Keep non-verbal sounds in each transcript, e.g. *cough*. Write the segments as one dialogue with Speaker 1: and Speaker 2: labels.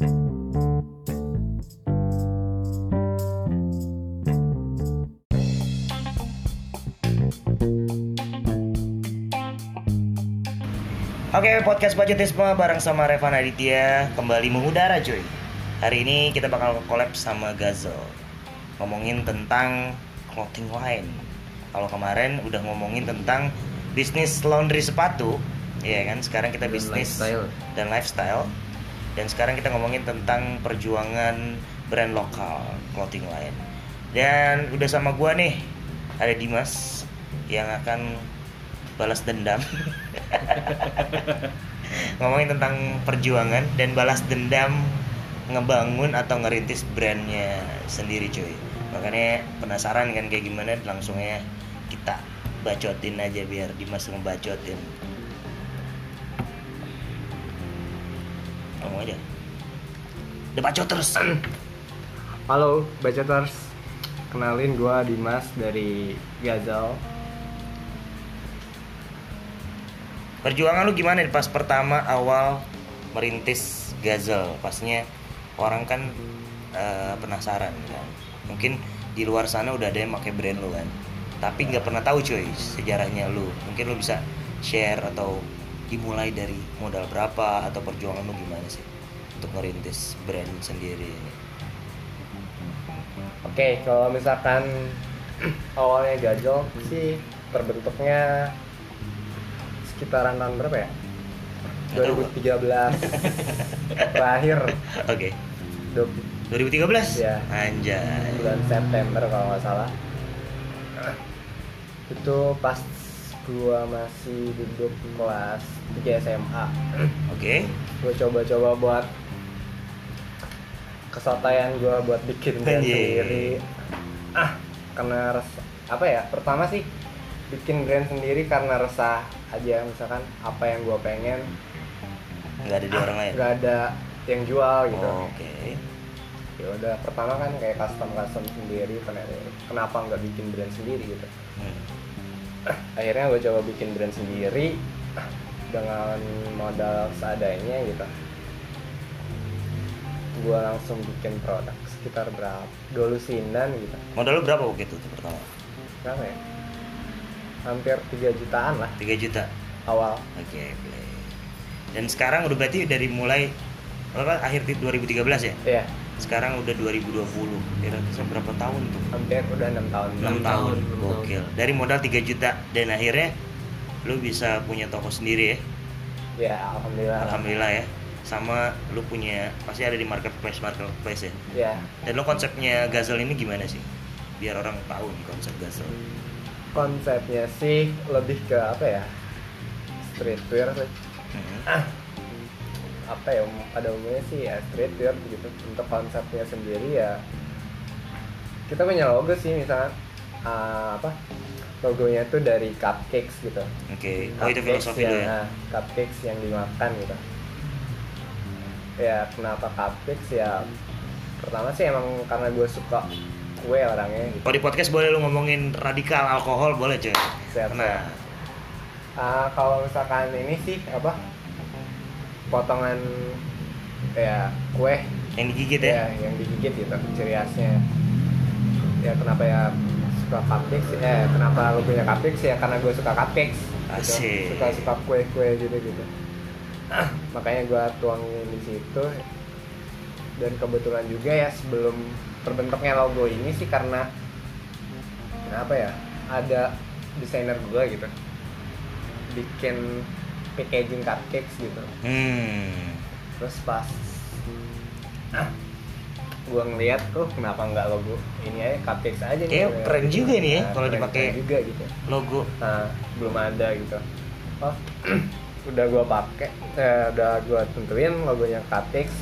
Speaker 1: Oke, podcast Budgetisme bareng sama Revan Aditya kembali mengudara cuy. Hari ini kita bakal collab sama Gazel. Ngomongin tentang clothing line. Kalau kemarin udah ngomongin tentang bisnis laundry sepatu, ya kan? Sekarang kita
Speaker 2: Dan
Speaker 1: bisnis
Speaker 2: lifestyle.
Speaker 1: dan lifestyle. Dan sekarang kita ngomongin tentang perjuangan brand lokal clothing line. Dan udah sama gua nih, ada Dimas yang akan balas dendam. *laughs* ngomongin tentang perjuangan dan balas dendam ngebangun atau ngerintis brandnya sendiri cuy makanya penasaran kan kayak gimana langsungnya kita bacotin aja biar Dimas ngebacotin ngomong aja. Udah bacot terus.
Speaker 2: Halo, Bacoters. Kenalin gua Dimas dari Gazal.
Speaker 1: perjuangan lu gimana pas pertama awal merintis Gazel pastinya orang kan eh, penasaran kan. Mungkin di luar sana udah ada yang pakai brand lu kan. Tapi nggak pernah tahu cuy sejarahnya lu. Mungkin lu bisa share atau dimulai dari modal berapa atau perjuangan lu gimana sih untuk merintis brand sendiri ini?
Speaker 2: Oke, kalau misalkan *clears throat* awalnya Gazal sih terbentuknya sekitaran tahun berapa ya?
Speaker 1: Nggak tahu,
Speaker 2: 2013 *laughs* terakhir.
Speaker 1: Oke.
Speaker 2: Du-
Speaker 1: 2013
Speaker 2: Iya.
Speaker 1: anjay.
Speaker 2: Bulan September kalau nggak salah. Itu pas gua masih duduk kelas 3 SMA
Speaker 1: oke.
Speaker 2: Gue coba-coba buat kesotayan gue buat bikin brand
Speaker 1: Anjir.
Speaker 2: sendiri. Ah karena res- apa ya? Pertama sih bikin brand sendiri karena resah aja. Misalkan apa yang gue pengen
Speaker 1: nggak ada di orang lain?
Speaker 2: nggak ada yang jual gitu.
Speaker 1: Oh, oke.
Speaker 2: Ya udah pertama kan kayak custom custom sendiri kenapa kenapa nggak bikin brand sendiri gitu.
Speaker 1: Hmm.
Speaker 2: akhirnya gue coba bikin brand sendiri dengan modal seadanya gitu gue langsung bikin produk sekitar berapa dua lusinan gitu
Speaker 1: modal lu berapa waktu itu tuh pertama
Speaker 2: berapa ya hampir 3 jutaan lah
Speaker 1: 3 juta
Speaker 2: awal
Speaker 1: Oke, play. Dan sekarang udah berarti dari mulai apa akhir di 2013 ya?
Speaker 2: ya
Speaker 1: Sekarang udah 2020. Kira-kira berapa tahun tuh?
Speaker 2: hampir udah enam tahun
Speaker 1: 6 tahun. Gokil. Dari modal 3 juta dan akhirnya lu bisa punya toko sendiri ya.
Speaker 2: ya alhamdulillah
Speaker 1: Alhamdulillah ya. Sama lu punya pasti ada di marketplace marketplace ya.
Speaker 2: ya
Speaker 1: Dan lu konsepnya Gazel ini gimana sih? Biar orang tahu nih konsep Gazel.
Speaker 2: konsepnya sih lebih ke apa ya streetwear sih
Speaker 1: Hmm.
Speaker 2: apa ya pada umumnya sih ya streetwear gitu untuk konsepnya sendiri ya kita punya logo sih misalnya uh, apa logonya tuh dari cupcakes gitu
Speaker 1: Oke. Oh itu filosofi
Speaker 2: yang,
Speaker 1: ya.
Speaker 2: nah, cupcakes yang dimakan gitu ya kenapa cupcakes ya pertama sih emang karena gue suka kue orangnya gitu
Speaker 1: Kalau di podcast boleh lu ngomongin radikal alkohol boleh cuy.
Speaker 2: Siap,
Speaker 1: Nah,
Speaker 2: Ah, kalau misalkan ini sih apa potongan ya kue
Speaker 1: yang digigit ya.
Speaker 2: ya yang digigit gitu ciri khasnya ya kenapa ya suka cupcakes eh kenapa lu punya cupcakes ya karena gue suka cupcakes gitu. Suka suka kue kue gitu gitu *clears throat* makanya gue tuangin di situ. Dan kebetulan juga ya sebelum terbentuknya logo ini sih karena apa ya ada desainer gue gitu. Bikin packaging cupcakes gitu.
Speaker 1: Hmm.
Speaker 2: terus pas *clears throat* gua ngeliat tuh kenapa nggak logo ini aja cupcakes aja nih
Speaker 1: Kayaknya keren juga nih ya, kalau
Speaker 2: keren-
Speaker 1: dipakai.
Speaker 2: juga gitu
Speaker 1: Logo.
Speaker 2: nah belum ada gitu oh *clears throat* udah gua pakai eh, udah gua tentuin logonya cupcakes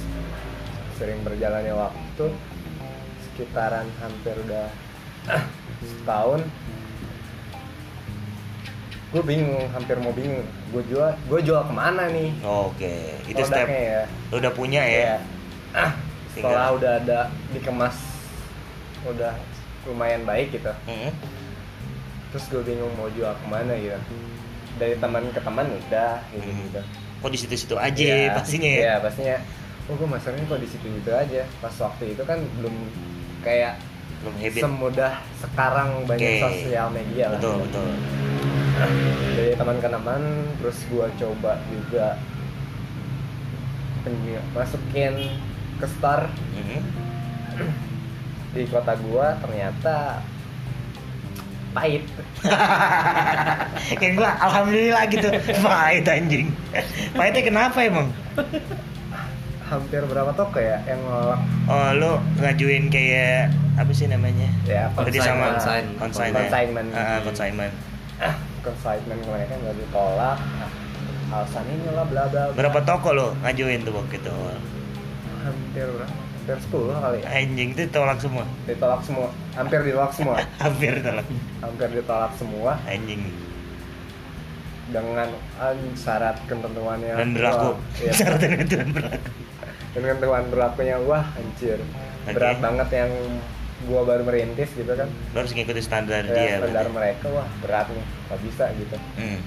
Speaker 2: sering berjalannya waktu sekitaran hampir udah *clears throat* setahun gue bingung hampir mau bingung gue jual gue jual ke mana nih
Speaker 1: Oke, itu step
Speaker 2: produknya ya
Speaker 1: udah punya ya.
Speaker 2: Iya. Ah, *clears throat* setelah
Speaker 1: Tinggal-
Speaker 2: udah ada dikemas udah lumayan baik gitu.
Speaker 1: Hmm.
Speaker 2: terus gue bingung mau jual ke mana gitu. Dari teman ke teman udah gitu
Speaker 1: Hmm.
Speaker 2: gitu.
Speaker 1: Kok di situ-situ aja
Speaker 2: Iya,
Speaker 1: pastinya ya.
Speaker 2: iya pastinya. Oh gue masangnya kok di situ gitu aja. Pas waktu itu kan belum kayak
Speaker 1: belum habit.
Speaker 2: semudah sekarang banyak
Speaker 1: Oke.
Speaker 2: sosial media lah.
Speaker 1: Betul betul.
Speaker 2: Dari teman ke teman terus gua coba juga masukin ke star
Speaker 1: Mhm.
Speaker 2: di kota gua ternyata pahit. *laughs*
Speaker 1: Kayak gua alhamdulillah gitu. *laughs* Pahit anjing. Pahitnya kenapa emang?
Speaker 2: Hampir berapa toko ya yang nolak?
Speaker 1: Oh lu ngajuin kayak apa sih namanya?
Speaker 2: Ya
Speaker 1: Berarti sama
Speaker 3: Consign.
Speaker 1: consign
Speaker 2: Consignment.
Speaker 1: Ah, consignment. *clears throat*
Speaker 2: Consignment mereka nggak ditolak. Alasan ini lah bla bla bla.
Speaker 1: berapa toko lo ngajuin tuh waktu itu
Speaker 2: hampir hampir 10 kali ya.
Speaker 1: Anjing itu tolak semua?
Speaker 2: Ditolak semua. Hampir ditolak semua. *laughs*
Speaker 1: Hampir tolak
Speaker 2: hampir ditolak semua.
Speaker 1: Anjing.
Speaker 2: Dengan an- syarat ketentuannya.
Speaker 1: Dan berlaku.
Speaker 2: Wah, iya, *laughs*
Speaker 1: syarat dan ketentuan berlaku.
Speaker 2: Dan ketentuan berlakunya wah anjir.
Speaker 1: Oke.
Speaker 2: berat banget yang gua baru merintis gitu kan.
Speaker 1: Lo harus ngikutin standar
Speaker 2: ya,
Speaker 1: dia
Speaker 2: standar
Speaker 1: berarti.
Speaker 2: mereka wah berat nih. Nggak bisa gitu.
Speaker 1: Hmm.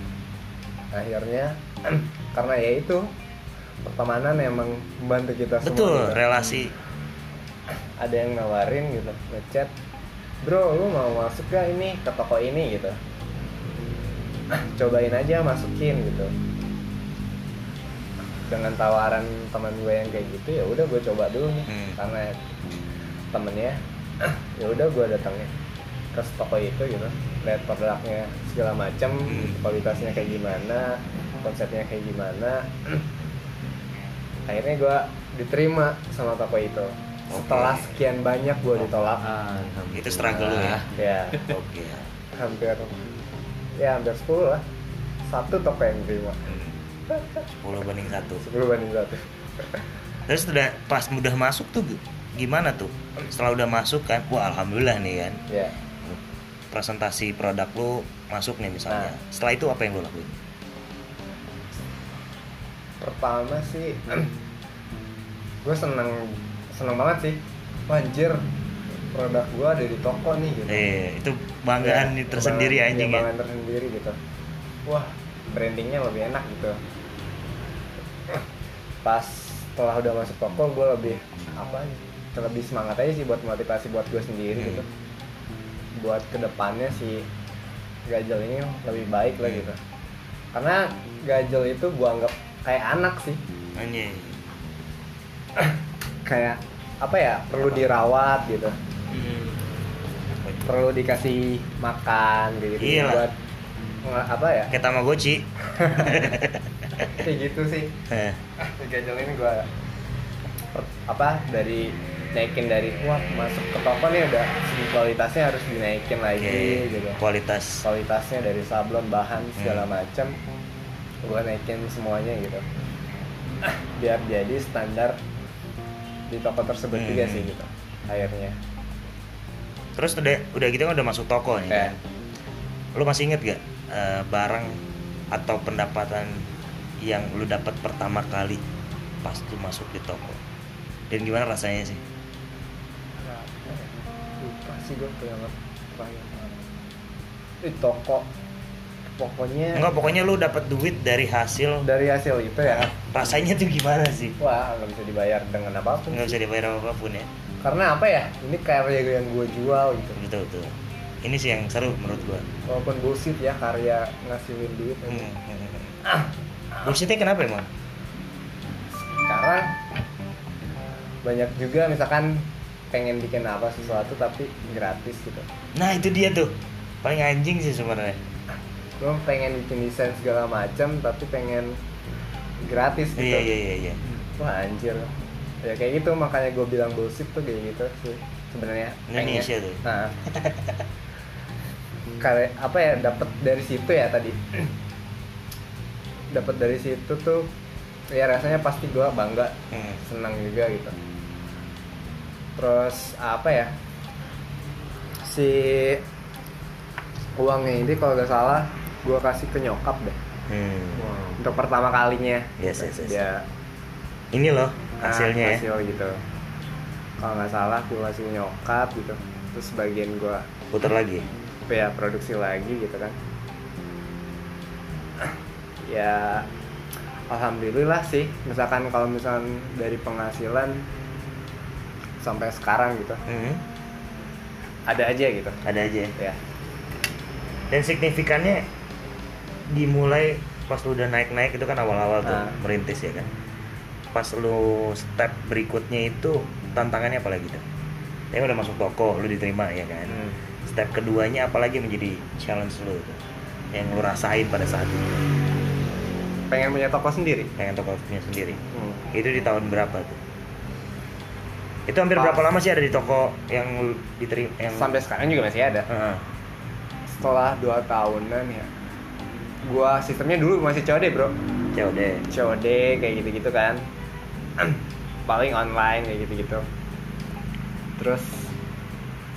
Speaker 2: akhirnya *clears throat* karena ya itu pertemanan emang membantu kita semua
Speaker 1: betul
Speaker 2: gitu.
Speaker 1: relasi
Speaker 2: ada yang nawarin gitu ngechat bro lu mau masuk gak ini ke toko ini gitu cobain aja masukin gitu dengan tawaran teman gue yang kayak gitu ya udah gue coba dulu nih
Speaker 1: Hmm.
Speaker 2: karena temennya ya udah gue datangnya ke toko itu gitu lihat produknya segala macam
Speaker 1: Hmm.
Speaker 2: kualitasnya kayak gimana konsepnya kayak gimana akhirnya gue diterima sama toko itu. Setelah
Speaker 1: Oke.
Speaker 2: sekian banyak gue ditolak.
Speaker 3: Alhamdulillah.
Speaker 1: Itu struggle lu ya?
Speaker 2: ya
Speaker 1: oke.
Speaker 2: Hampir ya hampir 10 lah. Satu toko yang terima
Speaker 1: Hmm. 10 banding satu.
Speaker 2: 10 banding satu.
Speaker 1: Terus udah pas udah masuk tuh gimana tuh? Setelah udah masuk kan wah alhamdulillah nih kan?
Speaker 2: Ya
Speaker 1: presentasi produk lu masuk nih misalnya.
Speaker 2: Nah.
Speaker 1: setelah itu apa yang lu lakuin
Speaker 2: pertama sih gue seneng seneng banget sih. Wah, anjir produk gue ada di toko nih gitu.
Speaker 1: Eh itu banggaan
Speaker 2: Ya,
Speaker 1: tersendiri
Speaker 2: banggaan-
Speaker 1: anjing
Speaker 2: ya,
Speaker 1: ya.
Speaker 2: banggaan tersendiri gitu. Wah brandingnya lebih enak gitu. Pas setelah udah masuk toko gue lebih apa nih, lebih semangat aja sih buat motivasi buat gue sendiri
Speaker 1: Hmm.
Speaker 2: gitu. Buat ke depannya si Gajel ini lebih baik lah gitu. Karena Gajel itu gue anggap kayak anak sih.
Speaker 1: Anjing. *clears throat*
Speaker 2: Kayak apa ya perlu dirawat gitu. Perlu dikasih makan gitu
Speaker 1: Iya lah.
Speaker 2: buat apa ya?
Speaker 1: Kayak tamagotchi. *laughs*
Speaker 2: Kayak gitu sih.
Speaker 1: Eh, *laughs*
Speaker 2: ini gua. Apa dari naikin dari wah masuk ke toko nih udah segi kualitasnya harus dinaikin lagi
Speaker 1: oke
Speaker 2: gitu.
Speaker 1: kualitas.
Speaker 2: Kualitasnya dari sablon bahan segala
Speaker 1: Hmm.
Speaker 2: Gua naikin semuanya gitu. Biar jadi standar di toko tersebut juga
Speaker 1: Hmm.
Speaker 2: sih gitu akhirnya.
Speaker 1: Terus udah udah gitu kan udah masuk toko nih
Speaker 2: Kayak,
Speaker 1: kan? Lu masih inget gak eh, barang atau pendapatan yang lu dapat pertama kali pas lu masuk di toko? Dan gimana rasanya sih?
Speaker 2: Ya? lupa sih gue banget di toko pokoknya
Speaker 1: enggak pokoknya lu dapat duit dari hasil
Speaker 2: dari hasil itu ya?
Speaker 1: Rasanya tuh gimana sih?
Speaker 2: Wah nggak bisa dibayar dengan apa
Speaker 1: pun
Speaker 2: nggak
Speaker 1: bisa dibayar apa pun ya.
Speaker 2: Karena apa ya? Ini karya yang gue jual gitu.
Speaker 1: Betul betul. Ini sih yang seru menurut gua.
Speaker 2: Walaupun bullshit ya karya ngasilin duit
Speaker 1: hmm. bullshitnya kenapa emang?
Speaker 2: Sekarang banyak juga misalkan pengen bikin apa sesuatu tapi gratis gitu.
Speaker 1: Nah itu dia tuh. Paling anjing sih sebenarnya
Speaker 2: lo pengen bikin desain segala macam tapi pengen gratis gitu.
Speaker 1: Iya iya iya iya.
Speaker 2: Wah anjir. Ya kayak gitu makanya gue bilang bullshit tuh kayak gitu sih sebenarnya.
Speaker 1: Indonesia tuh.
Speaker 2: nah. Karya apa ya dapat dari situ ya tadi. Dapat dari situ tuh ya rasanya pasti gue bangga
Speaker 1: Hmm.
Speaker 2: senang juga gitu. Terus apa ya si uangnya ini kalau gak salah gue kasih ke nyokap deh.
Speaker 1: Hmm.
Speaker 2: untuk pertama kalinya.
Speaker 1: Yes, yes, yes.
Speaker 2: dia
Speaker 1: ini loh
Speaker 2: ah,
Speaker 1: hasilnya ya.
Speaker 2: hasil gitu. Kalau nggak salah gue kasih nyokap gitu. Terus bagian gue
Speaker 1: putar lagi?
Speaker 2: Ya produksi lagi gitu kan. Ya alhamdulillah sih. Misalkan kalau misalkan dari penghasilan sampai sekarang gitu.
Speaker 1: Hmm,
Speaker 2: ada aja gitu.
Speaker 1: Ada aja
Speaker 2: ya.
Speaker 1: Dan signifikannya dimulai pas lu udah naik-naik itu kan awal-awal tuh
Speaker 2: Ah.
Speaker 1: merintis ya kan? Pas lu step berikutnya itu tantangannya apa lagi tuh? Ya udah masuk toko lu diterima ya kan?
Speaker 2: Hmm.
Speaker 1: step keduanya apalagi menjadi challenge lu tuh? Yang lu rasain pada saat itu?
Speaker 2: Pengen punya toko sendiri?
Speaker 1: Pengen toko punya sendiri.
Speaker 2: Hmm.
Speaker 1: itu di tahun berapa tuh? Itu hampir
Speaker 2: Pas-
Speaker 1: berapa lama sih ada di toko yang diterima yang
Speaker 2: sampai sekarang juga masih ada.
Speaker 1: Heeh.
Speaker 2: setelah dua tahunan ya gua sistemnya dulu masih COD bro
Speaker 1: COD
Speaker 2: COD kayak gitu-gitu kan *clears throat* paling online kayak gitu-gitu terus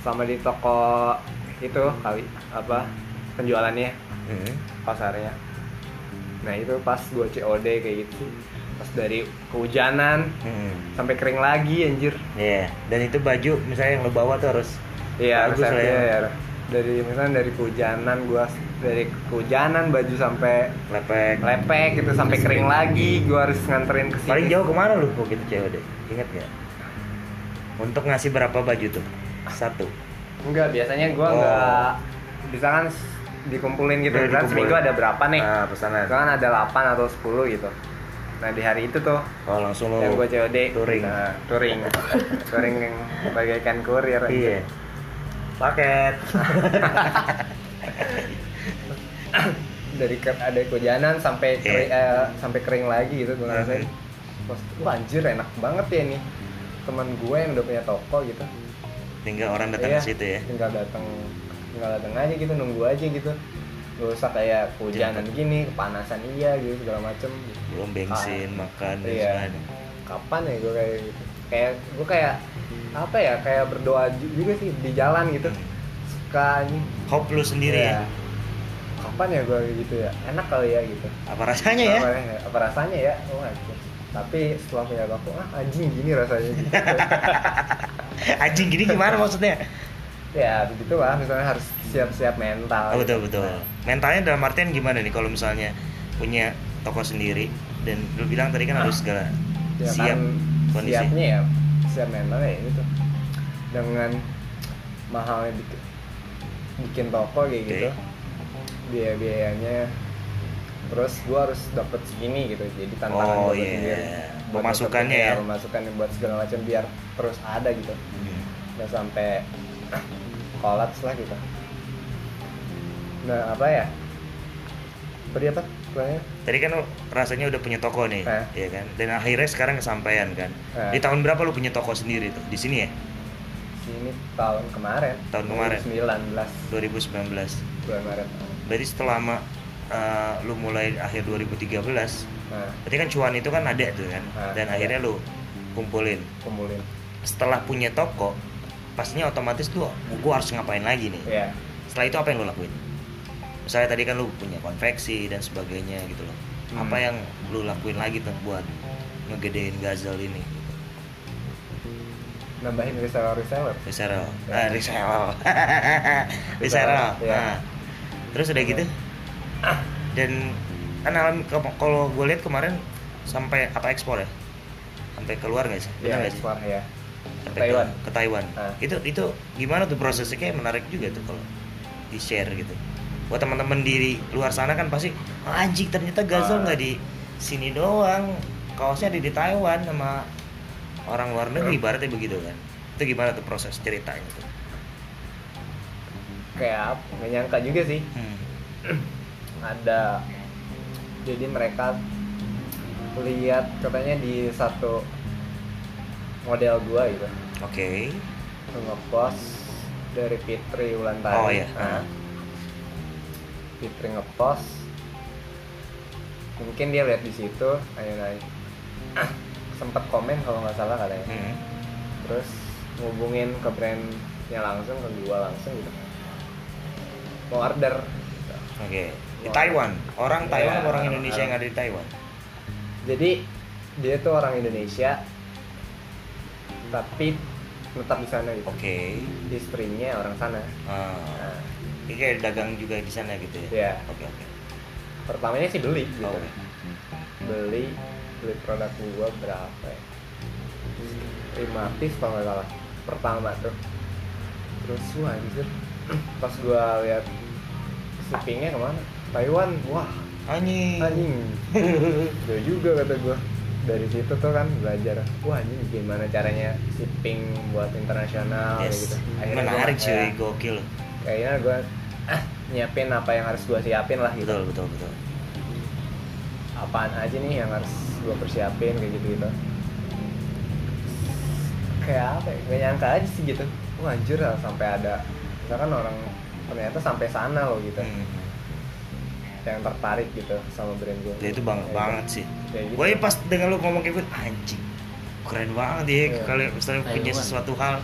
Speaker 2: sama di toko itu kali apa penjualannya
Speaker 1: Hmm.
Speaker 2: pasarnya nah itu pas gua COD kayak gitu pas dari kehujanan
Speaker 1: Hmm.
Speaker 2: sampai kering lagi anjir
Speaker 1: Iya, dan itu baju misalnya yang lo bawa tuh harus
Speaker 2: iya
Speaker 1: Bagus
Speaker 2: misalnya
Speaker 1: lah ya.
Speaker 2: ya. Dari misalnya dari kehujanan gua dari kehujanan baju sampai
Speaker 1: lepek.
Speaker 2: lepek gitu sampai kering lagi gua harus nganterin ke sini
Speaker 1: Paling jauh ke mana lu kok gitu COD? Ingat gak? Untuk ngasih berapa baju tuh? Satu.
Speaker 2: Enggak, biasanya gua
Speaker 1: Oh.
Speaker 2: enggak misalkan s- dikumpulin gitu. Misalkan
Speaker 1: dikumpulin.
Speaker 2: seminggu ada berapa nih?
Speaker 1: Nah, pesanan.
Speaker 2: Misalkan ada 8 atau 10 gitu. Nah, di hari itu tuh
Speaker 1: Oh, langsung lo.
Speaker 2: yang gua COD
Speaker 1: touring.
Speaker 2: Nah, touring. *laughs* touring yang bagaikan kurir.
Speaker 1: Iya. Paket. *laughs*
Speaker 2: Dari ke, ada kehujanan sampai
Speaker 1: Iya.
Speaker 2: kering, eh, sampai kering lagi gitu gua ngerasain.
Speaker 1: Mhm.
Speaker 2: Terus, wah anjir enak banget ya nih. Teman gue yang udah punya toko gitu.
Speaker 1: Tinggal orang datang
Speaker 2: Iya,
Speaker 1: ke situ ya.
Speaker 2: tinggal datang tinggal datang aja gitu nunggu aja gitu gak usah kayak kehujanan gini kepanasan iya gitu segala macem
Speaker 1: Belum bensin, makan dan
Speaker 2: Iya.
Speaker 1: sebagainya.
Speaker 2: kapan ya gue kayak gitu kayak gue kayak apa ya kayak berdoa ju- juga sih di jalan gitu suka ini
Speaker 1: Hope lu sendiri ya.
Speaker 2: kapan ya gue gitu ya enak kali ya gitu
Speaker 1: Apa rasanya ya?
Speaker 2: apa, apa rasanya ya oh anjir. tapi setelah punya toko ah anjing gini rasanya gitu *laughs*
Speaker 1: Anjing gini gimana maksudnya?
Speaker 2: ya begitu lah misalnya harus siap-siap mental
Speaker 1: Oh,
Speaker 2: gitu.
Speaker 1: betul betul.
Speaker 2: Nah,
Speaker 1: Mentalnya dalam artian gimana nih kalau misalnya punya toko sendiri dan lu bilang tadi kan harus segala
Speaker 2: ya
Speaker 1: siap
Speaker 2: kan
Speaker 1: kondisi.
Speaker 2: siapnya ya siap mentalnya ya itu dengan mahalnya bikin bikin toko kayak
Speaker 1: Oke.
Speaker 2: gitu biaya biayanya terus gua harus dapat segini gitu jadi tantangan
Speaker 1: Oh,
Speaker 2: gua
Speaker 1: iya.
Speaker 2: sendiri Buat
Speaker 1: Pemasukannya
Speaker 2: dapet-
Speaker 1: ya.
Speaker 2: pemasukannya buat segala macam biar terus ada gitu
Speaker 1: Hmm.
Speaker 2: nggak sampai kolaps lah gitu nah apa ya tadi apa Pertanyaannya?
Speaker 1: Tadi kan rasanya udah punya toko nih,
Speaker 2: Eh.
Speaker 1: ya kan? Dan akhirnya sekarang kesampaian kan.
Speaker 2: Eh.
Speaker 1: Di tahun berapa lu punya toko sendiri tuh? Di sini ya?
Speaker 2: sini tahun kemarin
Speaker 1: Tahun kemarin.
Speaker 2: 2019
Speaker 1: 2019.
Speaker 2: bulan Maret
Speaker 1: Berarti setelah eh, lu mulai akhir 2013,
Speaker 2: nah
Speaker 1: berarti kan cuan itu kan ada tuh kan.
Speaker 2: Ah,
Speaker 1: Dan akhirnya lu kumpulin.
Speaker 2: kumpulin
Speaker 1: Setelah punya toko, pastinya otomatis lu gua harus ngapain lagi nih?
Speaker 2: ya
Speaker 1: Setelah itu apa yang lu lakuin? Misalnya tadi kan lu punya konveksi dan sebagainya gitu loh.
Speaker 2: Hmm.
Speaker 1: Apa yang lu lakuin lagi tuh buat ngegedein Gazel ini?
Speaker 2: nambahin reseller reseller
Speaker 1: Reseller.
Speaker 2: Ya.
Speaker 1: Ah, reseller. *laughs* reseller.
Speaker 2: Ya.
Speaker 1: Nah, terus udah gitu. Dan kan alam- ke- kalau gue lihat kemarin sampai apa ekspor ya? Sampai keluar nggak sih? Benar
Speaker 2: ya
Speaker 1: nggak sih?
Speaker 2: ekspor ya
Speaker 1: Sampai
Speaker 2: Taiwan.
Speaker 1: Ke, ke Taiwan.
Speaker 2: Ah.
Speaker 1: Itu itu gimana tuh prosesnya? Kayak menarik juga tuh kalau di share gitu. Buat teman-teman di luar sana kan pasti "Ah, anjing ternyata Gazel
Speaker 2: Ah.
Speaker 1: nggak di sini doang. Kaosnya ada di Taiwan sama orang luar negeri ibaratnya begitu kan. Itu gimana tuh proses ceritanya tuh?
Speaker 2: kayak nggak nyangka juga sih
Speaker 1: Hmm. *clears throat*
Speaker 2: ada jadi mereka lihat katanya di satu model gua gitu
Speaker 1: Oke.
Speaker 2: ngepost dari Fitri Wulandari
Speaker 1: Oh, iya.
Speaker 2: Nah, Fitri ngepost mungkin dia lihat di situ ayo naik *clears throat* sempat komen kalau nggak salah katanya
Speaker 1: Hmm.
Speaker 2: terus ngubungin ke brandnya langsung ke gua langsung gitu mau order
Speaker 1: Oke. Di
Speaker 2: Wah.
Speaker 1: Taiwan. Orang Taiwan
Speaker 2: Iya.
Speaker 1: apa orang Indonesia yang ada di Taiwan?
Speaker 2: jadi dia tuh orang Indonesia tapi tetap di sana gitu
Speaker 1: Oke.
Speaker 2: istrinya orang sana
Speaker 1: Ah.
Speaker 2: nah,
Speaker 1: kayak dagang juga di sana gitu ya?
Speaker 2: Iya.
Speaker 1: Oke oke.
Speaker 2: pertamanya sih beli gitu.
Speaker 1: Oh, oke.
Speaker 2: beli beli produk gua berapa ya? Lima piece kalau nggak salah. Pertama tuh. Terus wah anjir *clears throat* pas gua lihat shippingnya ke mana? Taiwan. Wah.
Speaker 1: Anjing.
Speaker 2: Anjing. *laughs* Gak juga kata gua. Dari situ tuh kan belajar wah anjing gimana caranya shipping buat internasional
Speaker 1: yes.
Speaker 2: gitu. Gua
Speaker 1: menarik cuy. gokil
Speaker 2: kayaknya gua ah, nyiapin apa yang harus gua siapin lah gitu.
Speaker 1: Betul betul betul.
Speaker 2: Apaan aja nih yang harus gua persiapin kayak gitu gitu kayak apa ya gak nyangka aja sih gitu. Wah anjir lah sampai ada misalkan orang ternyata sampai sana loh gitu.
Speaker 1: Hmm.
Speaker 2: yang tertarik gitu sama brand gue
Speaker 1: Ya, itu banget banget sih.
Speaker 2: Kayak gitu.
Speaker 1: gue pas dengan lu ngomong kayak gitu anjing keren banget ya
Speaker 2: Iya.
Speaker 1: kalau misalnya punya sesuatu hal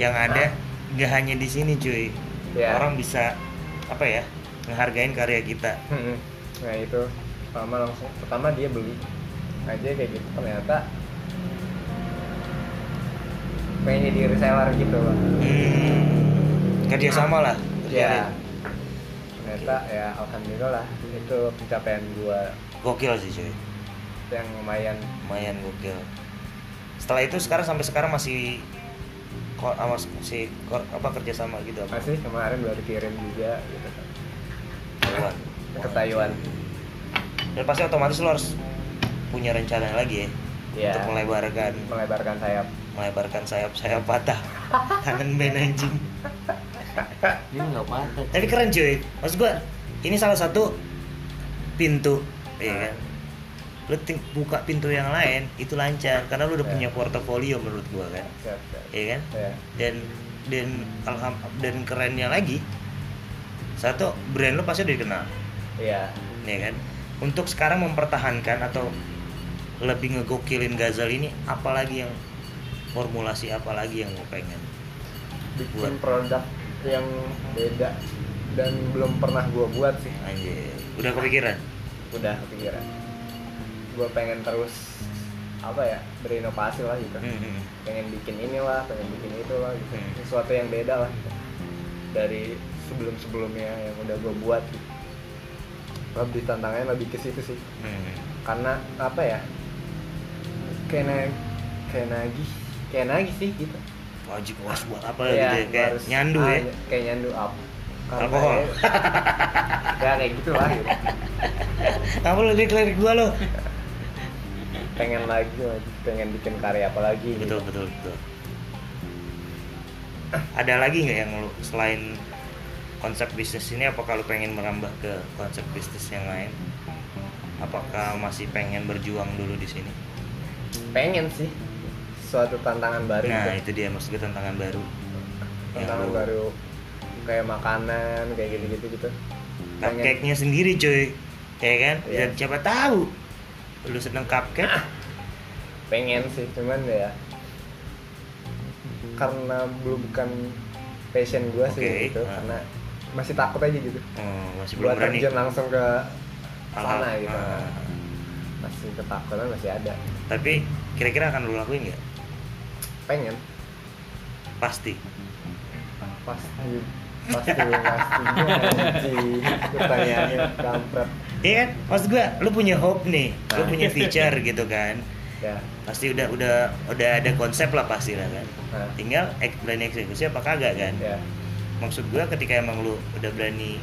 Speaker 1: yang ada nggak hanya di sini cuy
Speaker 2: Iya.
Speaker 1: orang bisa apa ya ngehargain karya kita
Speaker 2: nah itu. Pertama langsung pertama dia beli. Aja kayak gitu ternyata pengen jadi reseller gitu loh.
Speaker 1: Hmm, kerja sama lah
Speaker 2: ya ternyata ya alhamdulillah itu pencapaian gua.
Speaker 1: Gokil sih cuy.
Speaker 2: Yang lumayan.
Speaker 1: Lumayan gokil. Setelah itu sekarang sampai sekarang masih sama si kor- apa kerja sama gitu apa.
Speaker 2: Masih kemarin baru kirim juga gitu kan.
Speaker 1: Taiwan
Speaker 2: ke Taiwan.
Speaker 1: Dan pasti otomatis lo harus punya rencana lagi ya
Speaker 2: ya
Speaker 1: untuk melebarkan.
Speaker 2: Melebarkan sayap.
Speaker 1: Melebarkan sayap sayap patah. *laughs* Tangan band anjing.
Speaker 3: Dia nggak patah.
Speaker 1: tapi keren cuy. Maksud gua ini salah satu pintu ya kan lu buka pintu yang lain itu lancar. Karena lu udah
Speaker 2: Ya.
Speaker 1: punya portofolio menurut gua kan.
Speaker 2: Siap siap
Speaker 1: ya. Kan?
Speaker 2: Ya.
Speaker 1: Dan dan alham dan kerennya lagi satu brand lu pasti udah dikenal.
Speaker 2: Iya.
Speaker 1: Ya kan? Untuk sekarang mempertahankan atau lebih ngegokilin Gazal ini apalagi yang formulasi apalagi yang lo pengen
Speaker 2: bikin
Speaker 1: Buat.
Speaker 2: produk yang beda dan belum pernah gua buat sih.
Speaker 1: Anjir. Udah kepikiran?
Speaker 2: Udah kepikiran gua pengen terus apa ya berinovasi lah gitu
Speaker 1: Hmm, hmm.
Speaker 2: pengen bikin inilah pengen bikin itu lah gitu
Speaker 1: Hmm.
Speaker 2: sesuatu yang beda lah gitu. dari sebelum sebelumnya yang udah gue buat gitu. lebih tantangannya lebih ke situ sih
Speaker 1: Hmm.
Speaker 2: karena apa ya kayak na- kayak nagih kayak nagih sih gitu
Speaker 1: wajib was buat apa
Speaker 2: Iya,
Speaker 1: gitu ya kayak
Speaker 2: harus-
Speaker 1: nyandu
Speaker 2: ah,
Speaker 1: ya
Speaker 2: kayak nyandu up Karena
Speaker 1: Alkohol.
Speaker 2: kayak- ya kayak gitu lah gitu.
Speaker 1: apa lu lirik gua lo
Speaker 2: pengen lagi pengen bikin karya apa lagi gitu.
Speaker 1: betul betul betul. Ada lagi nggak yang lu selain konsep bisnis ini apakah lu pengen merambah ke konsep bisnis yang lain? Apakah masih pengen berjuang dulu di sini?
Speaker 2: Pengen sih suatu tantangan baru
Speaker 1: nah
Speaker 2: gitu.
Speaker 1: itu dia maksud gue tantangan baru.
Speaker 2: Tantangan
Speaker 1: lu-
Speaker 2: baru kayak makanan kayak gitu gitu. Gitu pengen.
Speaker 1: Cupcake-nya sendiri cuy ya kan? Dan siapa tahu lu seneng cupcake? *clears throat*
Speaker 2: Pengen sih cuman ya karena belum bukan passion gue sih
Speaker 1: Oke,
Speaker 2: gitu
Speaker 1: ah.
Speaker 2: karena masih takut aja gitu.
Speaker 1: Oh, masih belum
Speaker 2: buat
Speaker 1: berani.
Speaker 2: terjun langsung ke sana gitu.
Speaker 1: Ah.
Speaker 2: masih ketakutan masih ada.
Speaker 1: Tapi kira-kira akan lu lakuin nggak?
Speaker 2: Pengen.
Speaker 1: Pasti.
Speaker 2: Pasti pasti anjing pertanyaannya kampret
Speaker 1: Iya kan? Maksud gua, lu punya hope nih, lu
Speaker 2: Nah.
Speaker 1: punya feature *laughs* gitu kan.
Speaker 2: ya
Speaker 1: Pasti udah udah udah ada konsep lah pasti lah kan.
Speaker 2: nah,
Speaker 1: Tinggal ek, berani eksekusi apa kagak kan.
Speaker 2: ya
Speaker 1: Maksud gua ketika emang lu udah berani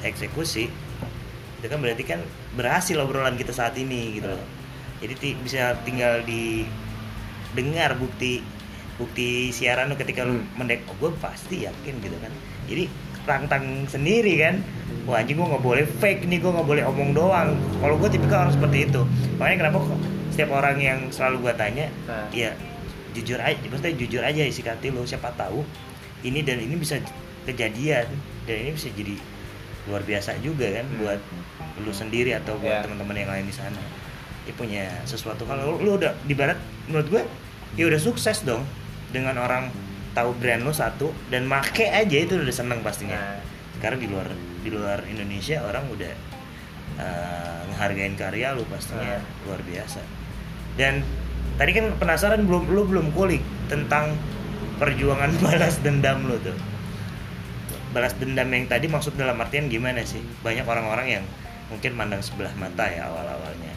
Speaker 1: eksekusi, itu kan berarti kan berhasil obrolan kita saat ini gitu loh. Jadi ti- bisa tinggal di dengar bukti bukti siaran lu ketika lu
Speaker 2: Hmm.
Speaker 1: mendek oh, gue pasti yakin gitu kan. Jadi rantang sendiri kan wah anjing gue nggak boleh fake nih gue nggak boleh omong doang kalau gue tipikal orang seperti itu makanya kenapa kok setiap orang yang selalu gue tanya
Speaker 2: Nah.
Speaker 1: ya jujur aja maksudnya jujur aja isi hati lo siapa tahu ini dan ini bisa kejadian dan ini bisa jadi luar biasa juga kan
Speaker 2: Hmm.
Speaker 1: buat lu sendiri atau buat
Speaker 2: Ya.
Speaker 1: teman-teman yang lain di sana dia punya sesuatu kalau lu, lu udah di barat menurut gue ya udah sukses dong dengan orang tahu brand lu satu dan make aja itu udah seneng pastinya.
Speaker 2: Nah.
Speaker 1: Karena di luar di luar Indonesia orang udah eh, ngehargain karya lu pastinya
Speaker 2: Ah.
Speaker 1: luar biasa. Dan tadi kan penasaran belum lu belum kulik tentang perjuangan *laughs* balas dendam lu tuh. Balas dendam yang tadi maksud dalam artian gimana sih? Banyak orang-orang yang mungkin mandang sebelah mata ya awal-awalnya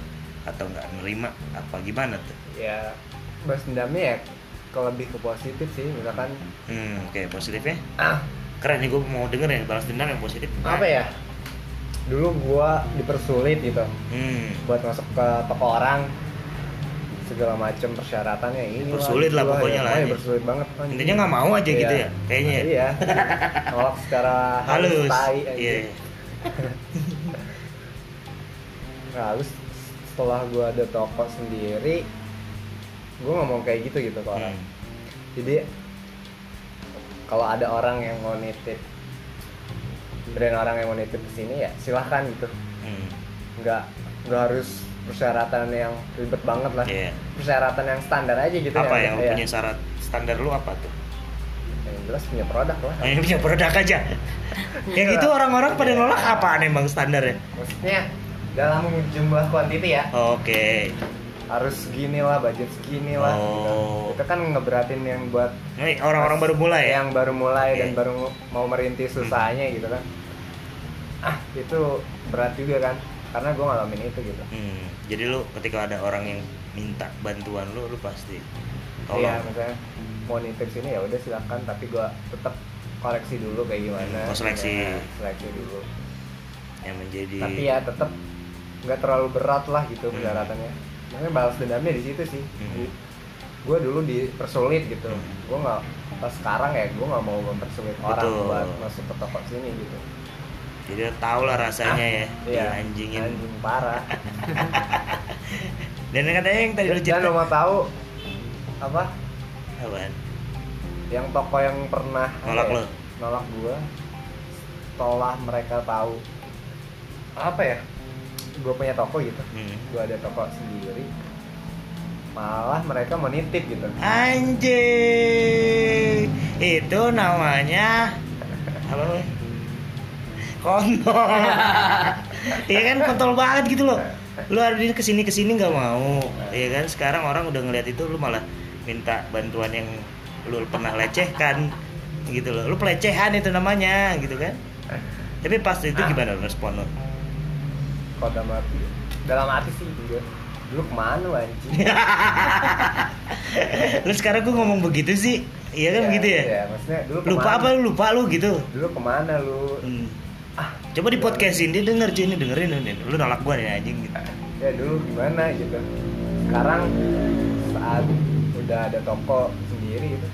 Speaker 1: atau nggak nerima apa gimana tuh?
Speaker 2: Ya balas dendamnya ya kalau lebih ke positif sih misalkan.
Speaker 1: Hmm oke positifnya?
Speaker 2: Ah.
Speaker 1: Keren nih gue mau denger ya balas dendam yang positif.
Speaker 2: Apa ya? Dulu gua dipersulit gitu.
Speaker 1: Hmm.
Speaker 2: Buat masuk ke toko orang segala macam persyaratannya ini.
Speaker 1: Bersulit lah pokoknya lah
Speaker 2: ya, bersulit banget anjing.
Speaker 1: intinya nggak mau aja gitu ya kayaknya ya.
Speaker 2: Iya. Nolak secara *laughs*
Speaker 1: halus
Speaker 2: tai,
Speaker 1: iya. *laughs*
Speaker 2: Nah, terus setelah gua ada toko sendiri gua ngomong kayak gitu gitu ke orang
Speaker 1: Hmm.
Speaker 2: jadi kalau ada orang yang mau nitip brand orang yang mau nitip ke sini ya silahkan gitu.
Speaker 1: Hmm.
Speaker 2: nggak nggak harus persyaratan yang ribet banget lah.
Speaker 1: Iya.
Speaker 2: persyaratan yang standar aja gitu
Speaker 1: apa
Speaker 2: ya
Speaker 1: yang lu
Speaker 2: kayak-
Speaker 1: punya syarat standar lu apa tuh?
Speaker 2: Yang jelas punya produk lah.
Speaker 1: Yang punya produk aja. *laughs* Yang
Speaker 2: Iya.
Speaker 1: itu orang-orang pada nolak apaan emang standarnya?
Speaker 2: Maksudnya dalam jumlah kuantiti ya.
Speaker 1: Oke
Speaker 2: harus segini lah budget segini lah
Speaker 1: Oh.
Speaker 2: gitu. itu kan ngeberatin yang buat
Speaker 1: Ini orang-orang baru mulai ya
Speaker 2: yang baru mulai dan
Speaker 1: Oke.
Speaker 2: baru mau merintis usahanya gitu kan ah itu berat juga kan karena gue ngalamin itu gitu
Speaker 1: Hmm, jadi lu ketika ada orang yang minta bantuan lu, lu pasti
Speaker 2: iya
Speaker 1: tolong.
Speaker 2: misalnya mau nitip sini ya udah silakan tapi gue tetap koreksi dulu kayak gimana
Speaker 1: Oh, seleksi.
Speaker 2: Ya, seleksi dulu
Speaker 1: yang menjadi
Speaker 2: tapi ya tetap nggak terlalu berat lah gitu
Speaker 1: Hmm.
Speaker 2: persyaratannya makanya balas dendamnya di situ sih.
Speaker 1: Hmm.
Speaker 2: gue dulu dipersulit gitu.
Speaker 1: Hmm.
Speaker 2: gue nggak pas sekarang ya gue nggak mau mempersulit orang
Speaker 1: Betul.
Speaker 2: buat masuk ke toko sini gitu.
Speaker 1: Jadi tau lah rasanya ya
Speaker 2: Iya,
Speaker 1: anjingin.
Speaker 2: Anjing parah. *laughs*
Speaker 1: Dan katanya yang tadi lu
Speaker 2: dan
Speaker 1: cerita
Speaker 2: lo mau tahu apa?
Speaker 1: Apaan?
Speaker 2: yang toko yang pernah
Speaker 1: Nolak
Speaker 2: ya,
Speaker 1: lo?
Speaker 2: nolak gue setelah mereka tahu. Apa ya gue punya toko gitu.
Speaker 1: Hmm.
Speaker 2: gue ada toko sendiri. Malah mereka menitip gitu.
Speaker 1: Anjing. Itu namanya apa? Namanya? kontol. Iya kan kontol banget gitu loh. Lu ada di ke sini ke sini nggak mau. Iya kan sekarang orang udah ngeliat itu lu malah minta bantuan yang lu pernah lecehkan gitu loh. Lu pelecehan itu namanya gitu kan. Tapi pas itu gimana respon lu
Speaker 2: kalau dalam hati dalam hati sih juga dulu ke mana lu anjing *laughs*
Speaker 1: lu sekarang gua ngomong begitu sih iya kan begitu ya
Speaker 2: Iya, maksudnya dulu
Speaker 1: lupa apa lu lupa lu gitu
Speaker 2: Dulu ke mana lu?
Speaker 1: Hmm.
Speaker 2: Ah,
Speaker 1: Coba di podcastin dia denger cuy ini dengerin nih. Lu nolak gua nih anjing gitu.
Speaker 2: ya dulu gimana gitu. Sekarang saat udah ada toko sendiri gitu,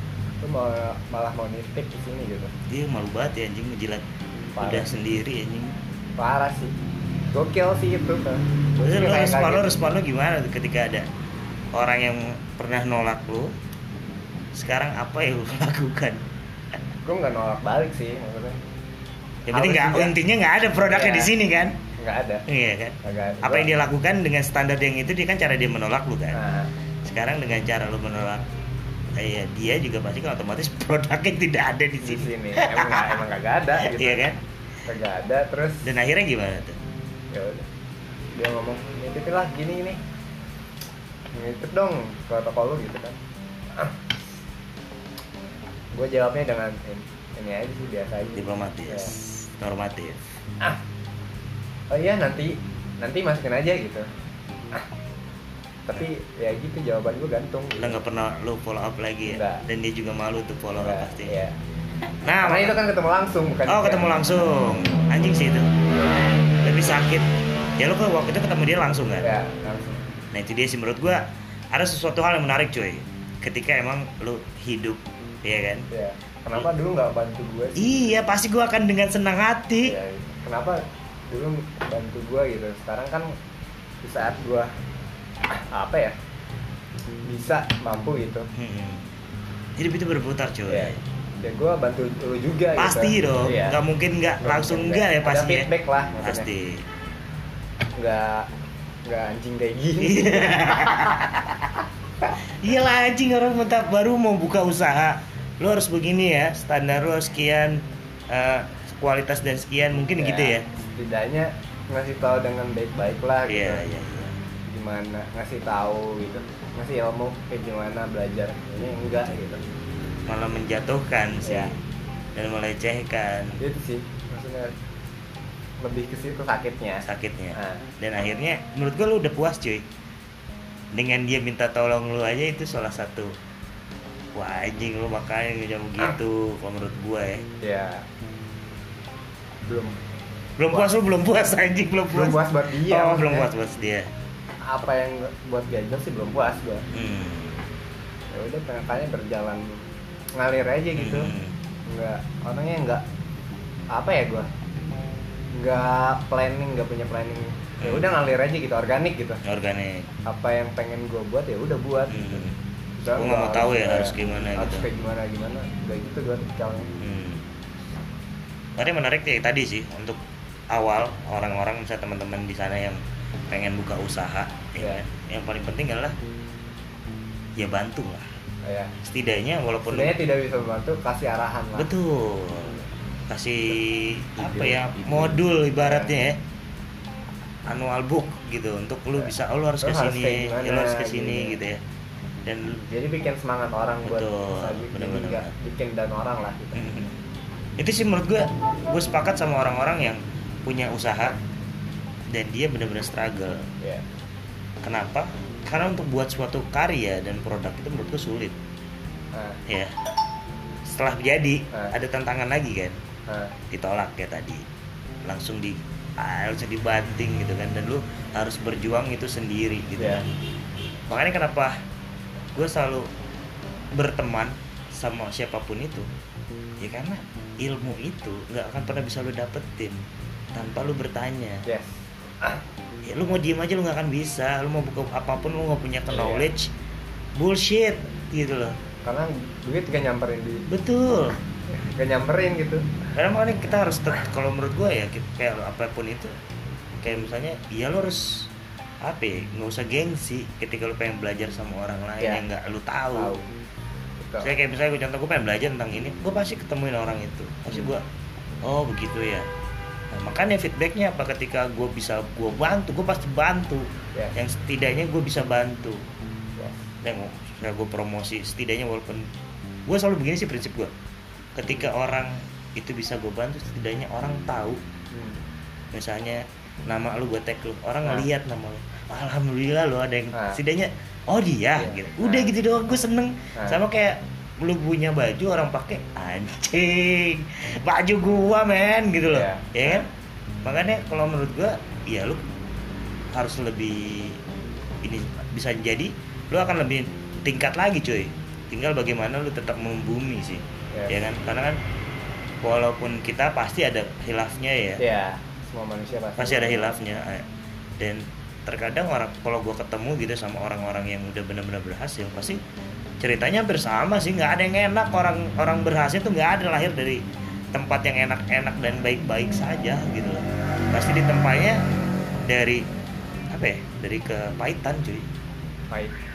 Speaker 2: lu mau malah mau nitip di sini gitu.
Speaker 1: Dia malu banget ya anjing ngejilat
Speaker 2: Parah.
Speaker 1: udah sendiri anjing.
Speaker 2: Parah sih. Gokil sih itu
Speaker 1: Terus lu respon lu
Speaker 2: kaget.
Speaker 1: respon lu gimana tuh ketika ada orang yang pernah nolak lu? Sekarang apa yang lu *laughs* lakukan?
Speaker 2: Gua nggak nolak balik sih maksudnya.
Speaker 1: Yang penting nggak intinya nggak ada produknya
Speaker 2: Iya.
Speaker 1: di sini kan?
Speaker 2: Nggak ada.
Speaker 1: Iya kan?
Speaker 2: Ada.
Speaker 1: Apa yang dia lakukan dengan standar yang itu dia kan cara dia menolak lu kan?
Speaker 2: Nah,
Speaker 1: Sekarang dengan cara lu menolak eh, ya dia juga pasti kan otomatis *laughs* produknya tidak ada di
Speaker 2: di
Speaker 1: sini.
Speaker 2: sini emang nggak emang nggak ada *laughs* gitu.
Speaker 1: Iya kan?
Speaker 2: Nggak ada terus
Speaker 1: Dan akhirnya gimana tuh?
Speaker 2: Ya udah. Dia ngomong nitipin lah gini ini nitip dong ke toko lu gitu kan. *clears throat* Gue jawabnya dengan ini, aja sih biasa aja.
Speaker 1: Diplomatis
Speaker 2: Ya.
Speaker 1: normatif.
Speaker 2: Ah. Oh iya nanti nanti masukin aja gitu. Ah. Tapi ya gitu jawaban gue gantung
Speaker 1: lo nggak pernah lo follow up lagi ya?
Speaker 2: Nggak.
Speaker 1: dan dia juga malu tuh follow up pasti.
Speaker 2: iya.
Speaker 1: Nah
Speaker 2: karena itu kan ketemu langsung bukan
Speaker 1: oh ketemu langsung. Anjing sih itu. Lebih sakit. Ya lo kan waktu itu ketemu dia langsung kan?
Speaker 2: Ya langsung.
Speaker 1: Nah itu dia sih. Menurut gua ada sesuatu hal yang menarik cuy. Ketika emang lo hidup ya kan?
Speaker 2: Ya kenapa dulu nggak bantu gue sih?
Speaker 1: Iya pasti gua akan dengan senang hati.
Speaker 2: Ya, kenapa dulu bantu gua gitu? Sekarang kan di saat gua apa ya bisa mampu gitu.
Speaker 1: Hmm. hidup itu berputar cuy.
Speaker 2: Ya, ya gua bantu lu juga
Speaker 1: pasti
Speaker 2: gitu.
Speaker 1: dong.
Speaker 2: Iya.
Speaker 1: nggak mungkin nggak langsung enggak ya
Speaker 2: Ada
Speaker 1: pasti ya?
Speaker 2: feedback lah maksudnya.
Speaker 1: Pasti.
Speaker 2: Nggak nggak anjing kayak gini.
Speaker 1: Iya. *laughs* Lah anjing orang mentah baru mau buka usaha. Lo harus begini ya Standar lo sekian eh, Kualitas dan sekian Mungkin gitu ya?
Speaker 2: setidaknya ngasih tahu dengan baik-baik lah gitu.
Speaker 1: Iya iya iya.
Speaker 2: Gimana ngasih tahu gitu. Ngasih ilmu kayak gimana belajar. Ini enggak gitu
Speaker 1: Malah menjatuhkan sih.
Speaker 2: Iya.
Speaker 1: Dan melecehkan.
Speaker 2: Itu sih maksudnya lebih ke situ sakitnya.
Speaker 1: Sakitnya.
Speaker 2: Nah.
Speaker 1: dan akhirnya menurut gue lu udah puas cuy. Dengan dia minta tolong lu aja itu salah satu wah anjing lu makanya ngejam begitu kalau menurut gue ya.
Speaker 2: Ya belum.
Speaker 1: Belum puas lu belum puas anjing belum puas
Speaker 2: belum puas. buat dia
Speaker 1: oh belum puas buat dia.
Speaker 2: Apa yang buat Gajah sih belum puas gua.
Speaker 1: Hmm.
Speaker 2: ya udah makanya berjalan ngalir aja gitu
Speaker 1: Hmm.
Speaker 2: nggak orangnya nggak apa ya gua nggak planning nggak punya planning ya
Speaker 1: Hmm.
Speaker 2: udah ngalir aja gitu organik gitu
Speaker 1: organik
Speaker 2: apa yang pengen gua buat ya udah buat
Speaker 1: hmm.
Speaker 2: Misalnya
Speaker 1: Gua nggak mau tahu ya
Speaker 2: kayak-
Speaker 1: harus gimana
Speaker 2: harus
Speaker 1: gitu.
Speaker 2: kayak gimana gimana udah gitu gua tipikalnya
Speaker 1: Hmm. Makanya menarik ya tadi sih untuk awal orang-orang misalnya teman-teman di sana yang pengen buka usaha, ya
Speaker 2: Iya.
Speaker 1: kan? Yang paling penting adalah ya bantu lah.
Speaker 2: Ya
Speaker 1: Setidaknya walaupun
Speaker 2: sebenarnya tidak bisa membantu kasih arahan lah
Speaker 1: betul kasih apa
Speaker 3: Ide,
Speaker 1: ya
Speaker 3: ide.
Speaker 1: modul ibaratnya ya annual book gitu untuk lu
Speaker 2: Iya.
Speaker 1: bisa oh lu harus ke
Speaker 2: harus
Speaker 1: sini
Speaker 2: kayak
Speaker 1: ya, lu harus ke sini
Speaker 2: gitu.
Speaker 1: gitu ya dan
Speaker 2: jadi bikin semangat orang buat
Speaker 1: Betul,
Speaker 2: gitu. Jadi
Speaker 1: bener-bener.
Speaker 2: nggak bikin dan orang lah gitu. *laughs*
Speaker 1: Itu sih menurut gue gue sepakat sama orang-orang yang punya usaha dan dia benar-benar struggle
Speaker 2: ya
Speaker 1: kenapa karena untuk buat suatu karya dan produk itu menurut gue sulit.
Speaker 2: Nah,
Speaker 1: ya. Setelah jadi
Speaker 2: Ah.
Speaker 1: ada tantangan lagi kan?
Speaker 2: Nah,
Speaker 1: ditolak ya tadi. Langsung di langsung dibanting gitu kan. Dan lu harus berjuang itu sendiri gitu
Speaker 2: ya.
Speaker 1: kan. Makanya kenapa gue selalu berteman sama siapa pun itu? Ya karena ilmu itu nggak akan pernah bisa lu dapetin tanpa lu bertanya.
Speaker 2: Yes
Speaker 1: ya lu mau diem aja lu nggak akan bisa. Lu mau buka apa pun lu nggak punya knowledge bullshit gitu loh.
Speaker 2: Karena duit gak nyamperin di
Speaker 1: betul.
Speaker 2: Gak nyamperin gitu.
Speaker 1: Karena makanya kita harus kalau menurut gue ya kayak apa pun itu kayak misalnya ya lo harus apa ya nggak usah gengsi ketika lo pengen belajar sama orang lain
Speaker 2: Ya.
Speaker 1: yang nggak lo tahu,
Speaker 2: tahu. Betul.
Speaker 1: saya kayak misalnya gue contoh gue pengen belajar tentang ini gue pasti ketemuin orang itu. Pasti gue oh begitu ya nah, makanya feedbacknya apa ketika gue bisa gue bantu gue pasti bantu
Speaker 2: ya
Speaker 1: yang setidaknya gue bisa bantu yang saya gue promosi setidaknya walaupun gue selalu begini sih prinsip gue ketika orang itu bisa gue bantu setidaknya orang tahu
Speaker 2: Hmm.
Speaker 1: misalnya nama lu gue tag lu orang
Speaker 2: Nah.
Speaker 1: ngeliat nama lu alhamdulillah lo ada yang
Speaker 2: Nah.
Speaker 1: setidaknya oh dia
Speaker 2: Iya.
Speaker 1: gitu udah
Speaker 2: Nah.
Speaker 1: gitu doang gue seneng
Speaker 2: Nah.
Speaker 1: sama kayak lu punya baju orang pakai anjing baju gua men gitu loh.
Speaker 2: Iya.
Speaker 1: ya kan? Makanya kalau menurut gua ya lu harus lebih ini bisa jadi lu akan lebih tingkat lagi cuy. Tinggal bagaimana lu tetap membumi sih.
Speaker 2: Yes.
Speaker 1: ya kan? Karena kan walaupun kita pasti ada hilafnya ya.
Speaker 2: Ya semua manusia pasti
Speaker 1: pasti ada hilafnya eh. dan terkadang orang kalau gue ketemu gitu sama orang-orang yang udah benar-benar berhasil pasti ceritanya hampir sama sih nggak ada yang enak. Orang orang berhasil tuh nggak ada lahir dari tempat yang enak-enak dan baik-baik saja gitu loh. Pasti ditempatnya dari apa ya dari kepahitan cuy.
Speaker 2: Baik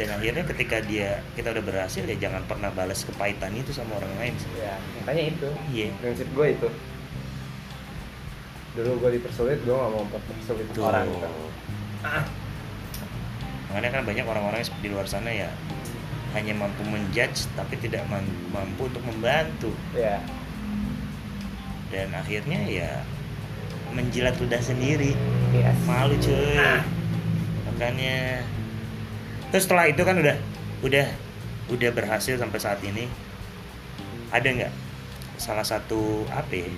Speaker 1: dan akhirnya ketika dia kita udah berhasil ya jangan pernah balas kepahitan itu sama orang lain sih.
Speaker 2: ya makanya itu.
Speaker 1: Iya.
Speaker 2: Prinsip gue itu. Dulu gue dipersulit gue gak mau mempersulit
Speaker 1: Tuh.
Speaker 2: orang gitu.
Speaker 1: Makanya kan banyak orang-orang di luar sana ya hanya mampu menjudge tapi tidak mampu untuk membantu.
Speaker 2: Ya.
Speaker 1: Dan akhirnya ya menjilat ludah sendiri.
Speaker 2: Yes.
Speaker 1: Malu cuy. Makanya. Terus setelah itu kan udah udah udah berhasil sampai saat ini. Ada nggak salah satu apa ya,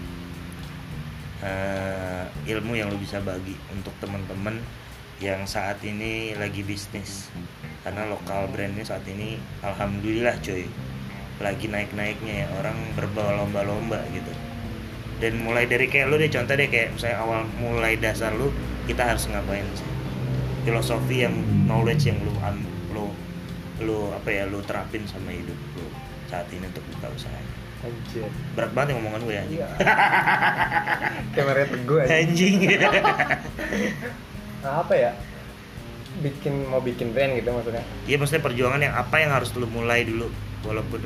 Speaker 1: eh, ilmu yang lu bisa bagi untuk teman-teman yang saat ini lagi bisnis karena lokal brandnya saat ini alhamdulillah cuy lagi naik-naiknya ya. Orang berlomba-lomba gitu. Dan mulai dari kayak lu deh contoh deh kayak misalnya awal mulai dasar lu kita harus ngapain sih? Filosofi yang knowledge yang lu lu lu apa ya lu terapin sama hidup lu saat ini untuk buka usaha
Speaker 2: anjir.
Speaker 1: Berat banget ya ngomongan gue ya anjing.
Speaker 2: Iya. *laughs* Kameranya teguh aja
Speaker 1: anjing.
Speaker 2: Nah, apa ya bikin mau bikin brand gitu maksudnya
Speaker 1: Iya maksudnya perjuangan yang apa yang harus lu mulai dulu walaupun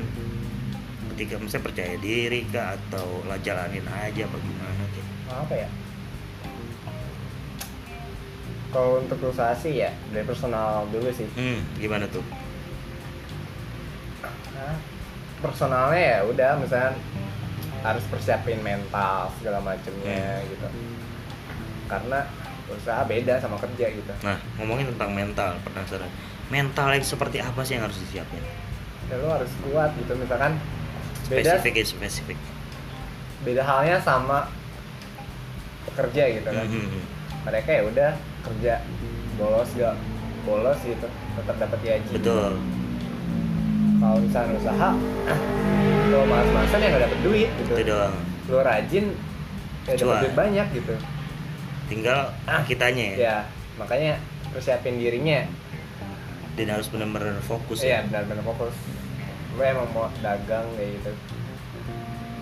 Speaker 1: ketika misalnya percaya diri kah atau lah jalanin aja apa gimana gitu.
Speaker 2: Apa ya kalau untuk usaha sih ya dari personal dulu sih
Speaker 1: Hmm, gimana tuh?
Speaker 2: Nah, personalnya ya udah misalnya harus persiapin mental segala macemnya
Speaker 1: Hmm.
Speaker 2: gitu karena usaha beda sama kerja gitu
Speaker 1: Nah, ngomongin tentang mental, penasaran. Mental yang seperti apa sih yang harus disiapin?
Speaker 2: ya lu harus kuat gitu misalkan beda
Speaker 1: Spesifik ya, spesifik.
Speaker 2: beda halnya sama pekerja gitu kan
Speaker 1: Mhm.
Speaker 2: mereka ya udah kerja bolos gak bolos gitu tetap dapat gaji
Speaker 1: Betul.
Speaker 2: kalau misalnya usaha *clears throat* kalau malas-malasan ya nggak dapet duit gitu
Speaker 1: Itu doang.
Speaker 2: lu rajin ya dapet duit banyak gitu
Speaker 1: Tinggal kitanya ya.
Speaker 2: ya makanya persiapin dirinya
Speaker 1: Dan harus benar-benar fokus
Speaker 2: iya
Speaker 1: ya.
Speaker 2: benar-benar fokus lu emang mau dagang kayak gitu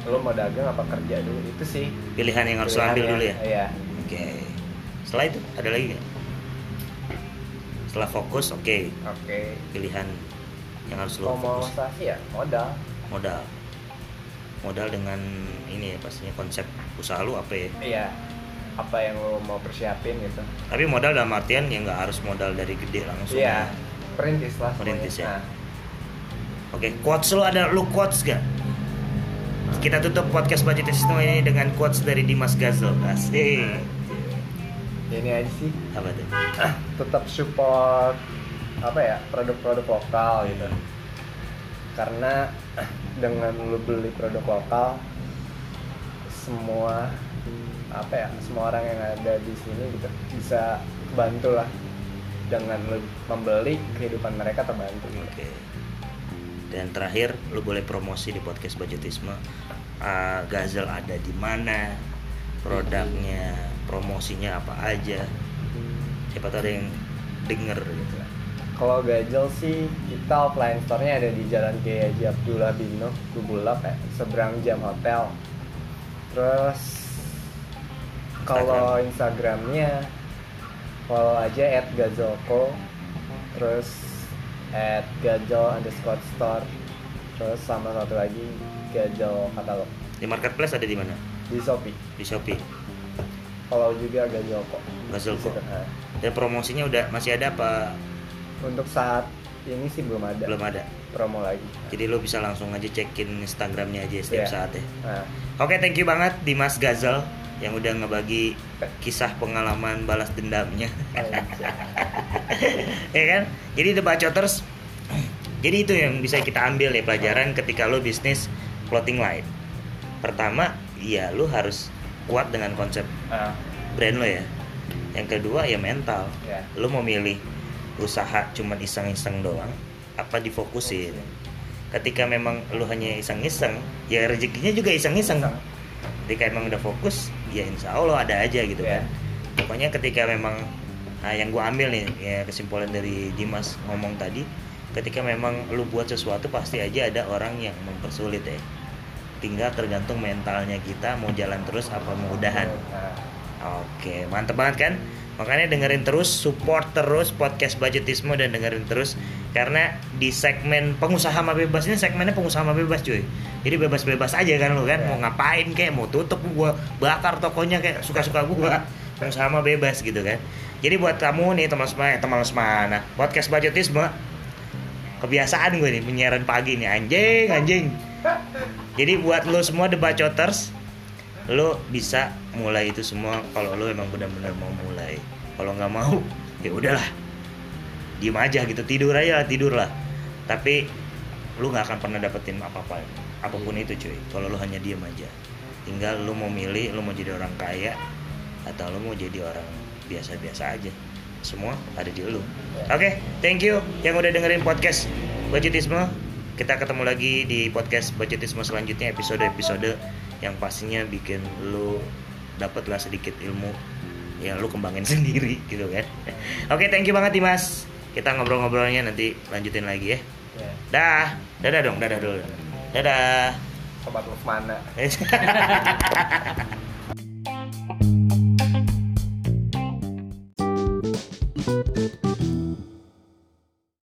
Speaker 2: lu mau dagang apa kerja dulu itu sih
Speaker 1: Pilihan yang harus lo ambil dulu ya.
Speaker 2: iya
Speaker 1: Oke. Setelah itu ada lagi nggak? Setelah fokus, oke.
Speaker 2: oke
Speaker 1: Pilihan yang harus lo fokus.
Speaker 2: ya modal
Speaker 1: Modal. Modal dengan ini ya pastinya konsep usaha lu apa ya?
Speaker 2: iya apa yang lu mau persiapin gitu
Speaker 1: Tapi modal dalam artian ya nggak harus modal dari gede langsung.
Speaker 2: iya
Speaker 1: ya.
Speaker 2: perintis lah
Speaker 1: Perintis ya.
Speaker 2: Nah,
Speaker 1: Oke, quotes lu ada lu quotes gak? Kita tutup podcast budget system ini dengan quotes dari Dimas Gazel. Asik.
Speaker 2: ya ini aja sih
Speaker 1: Apa tuh?
Speaker 2: tetap support apa ya produk-produk lokal gitu karena dengan lu beli produk lokal semua apa ya semua orang yang ada di sini gitu bisa bantu lah dengan membeli kehidupan mereka terbantu gitu.
Speaker 1: Oke. Dan terakhir, lu boleh promosi di podcast budgetisme. Ah, Gazel ada di mana? Produknya, promosinya apa aja? Siapa tahu ada yang denger gitu.
Speaker 2: Kalau Gajel sih kita offline store-nya ada di Jalan Kiai Haji Abdullah bin Nuh, Lubulak ya, seberang Jam Hotel. Terus kalau Instagramnya follow aja at gazelko terus at gajel underscore store terus sama satu lagi gajel katalog
Speaker 1: Di marketplace ada di mana?
Speaker 2: di Shopee
Speaker 1: Di Shopee.
Speaker 2: follow juga gazelko
Speaker 1: Gazelko. Dan promosinya udah masih ada apa
Speaker 2: untuk saat ini sih belum ada
Speaker 1: belum ada?
Speaker 2: promo lagi
Speaker 1: Jadi lu bisa langsung aja cekin Instagramnya aja setiap
Speaker 2: Iya.
Speaker 1: saat ya.
Speaker 2: nah
Speaker 1: Oke, thank you banget Dimas Gazel yang udah ngebagi kisah pengalaman balas dendamnya. *laughs* ya kan? Jadi The Bacoters jadi itu yang bisa kita ambil ya pelajaran ketika lo bisnis clothing line. Pertama, ya lo harus kuat dengan konsep
Speaker 2: ah,
Speaker 1: brand lo ya. Yang kedua ya mental.
Speaker 2: ya
Speaker 1: Lo mau milih usaha cuman iseng-iseng doang apa difokusin. Ketika memang lo hanya iseng-iseng, ya rezekinya juga iseng-iseng
Speaker 2: Iseng.
Speaker 1: ketika emang udah fokus ya insya Allah ada aja gitu
Speaker 2: Iya.
Speaker 1: kan pokoknya ketika memang nah yang gue ambil nih ya kesimpulan dari Dimas ngomong tadi ketika memang lu buat sesuatu pasti aja ada orang yang mempersulit ya tinggal tergantung mentalnya kita mau jalan terus apa mau udahan
Speaker 2: Nah,
Speaker 1: Oke, mantep banget kan? Makanya dengerin terus, support terus podcast budgetisme dan dengerin terus karena di segmen pengusaha sama bebas ini segmennya pengusaha sama bebas cuy. Jadi bebas-bebas aja kan lu kan
Speaker 2: Ya.
Speaker 1: mau ngapain kayak mau tutup gua bakar tokonya kayak suka-suka gua. Pengusaha sama bebas gitu kan. Jadi buat kamu nih teman semua, eh, semana, podcast budgetisme kebiasaan gue nih penyiaran pagi nih anjing anjing. Jadi buat lo semua The Bacoters lo bisa mulai itu semua kalau lo emang benar-benar mau mulai kalau nggak mau ya udahlah. Diem aja gitu tidur aja tidur lah. Tapi lo nggak akan pernah dapetin apa-apa apa pun itu cuy. Kalau lo hanya diem aja. Tinggal lo mau milih lo mau jadi orang kaya atau lo mau jadi orang biasa-biasa aja. Semua ada di lo oke thank you yang udah dengerin podcast budgetisme kita ketemu lagi di podcast budgetisme selanjutnya episode-episode yang pastinya bikin lu dapatlah sedikit ilmu yang lu kembangin *laughs* sendiri gitu kan. Oke thank you banget Dimas kita ngobrol-ngobrolnya nanti lanjutin lagi ya.
Speaker 2: Ya.
Speaker 1: dah. Dadah dong dadah dulu. Dadah.
Speaker 2: Sobat lu mana
Speaker 1: Eh, *laughs*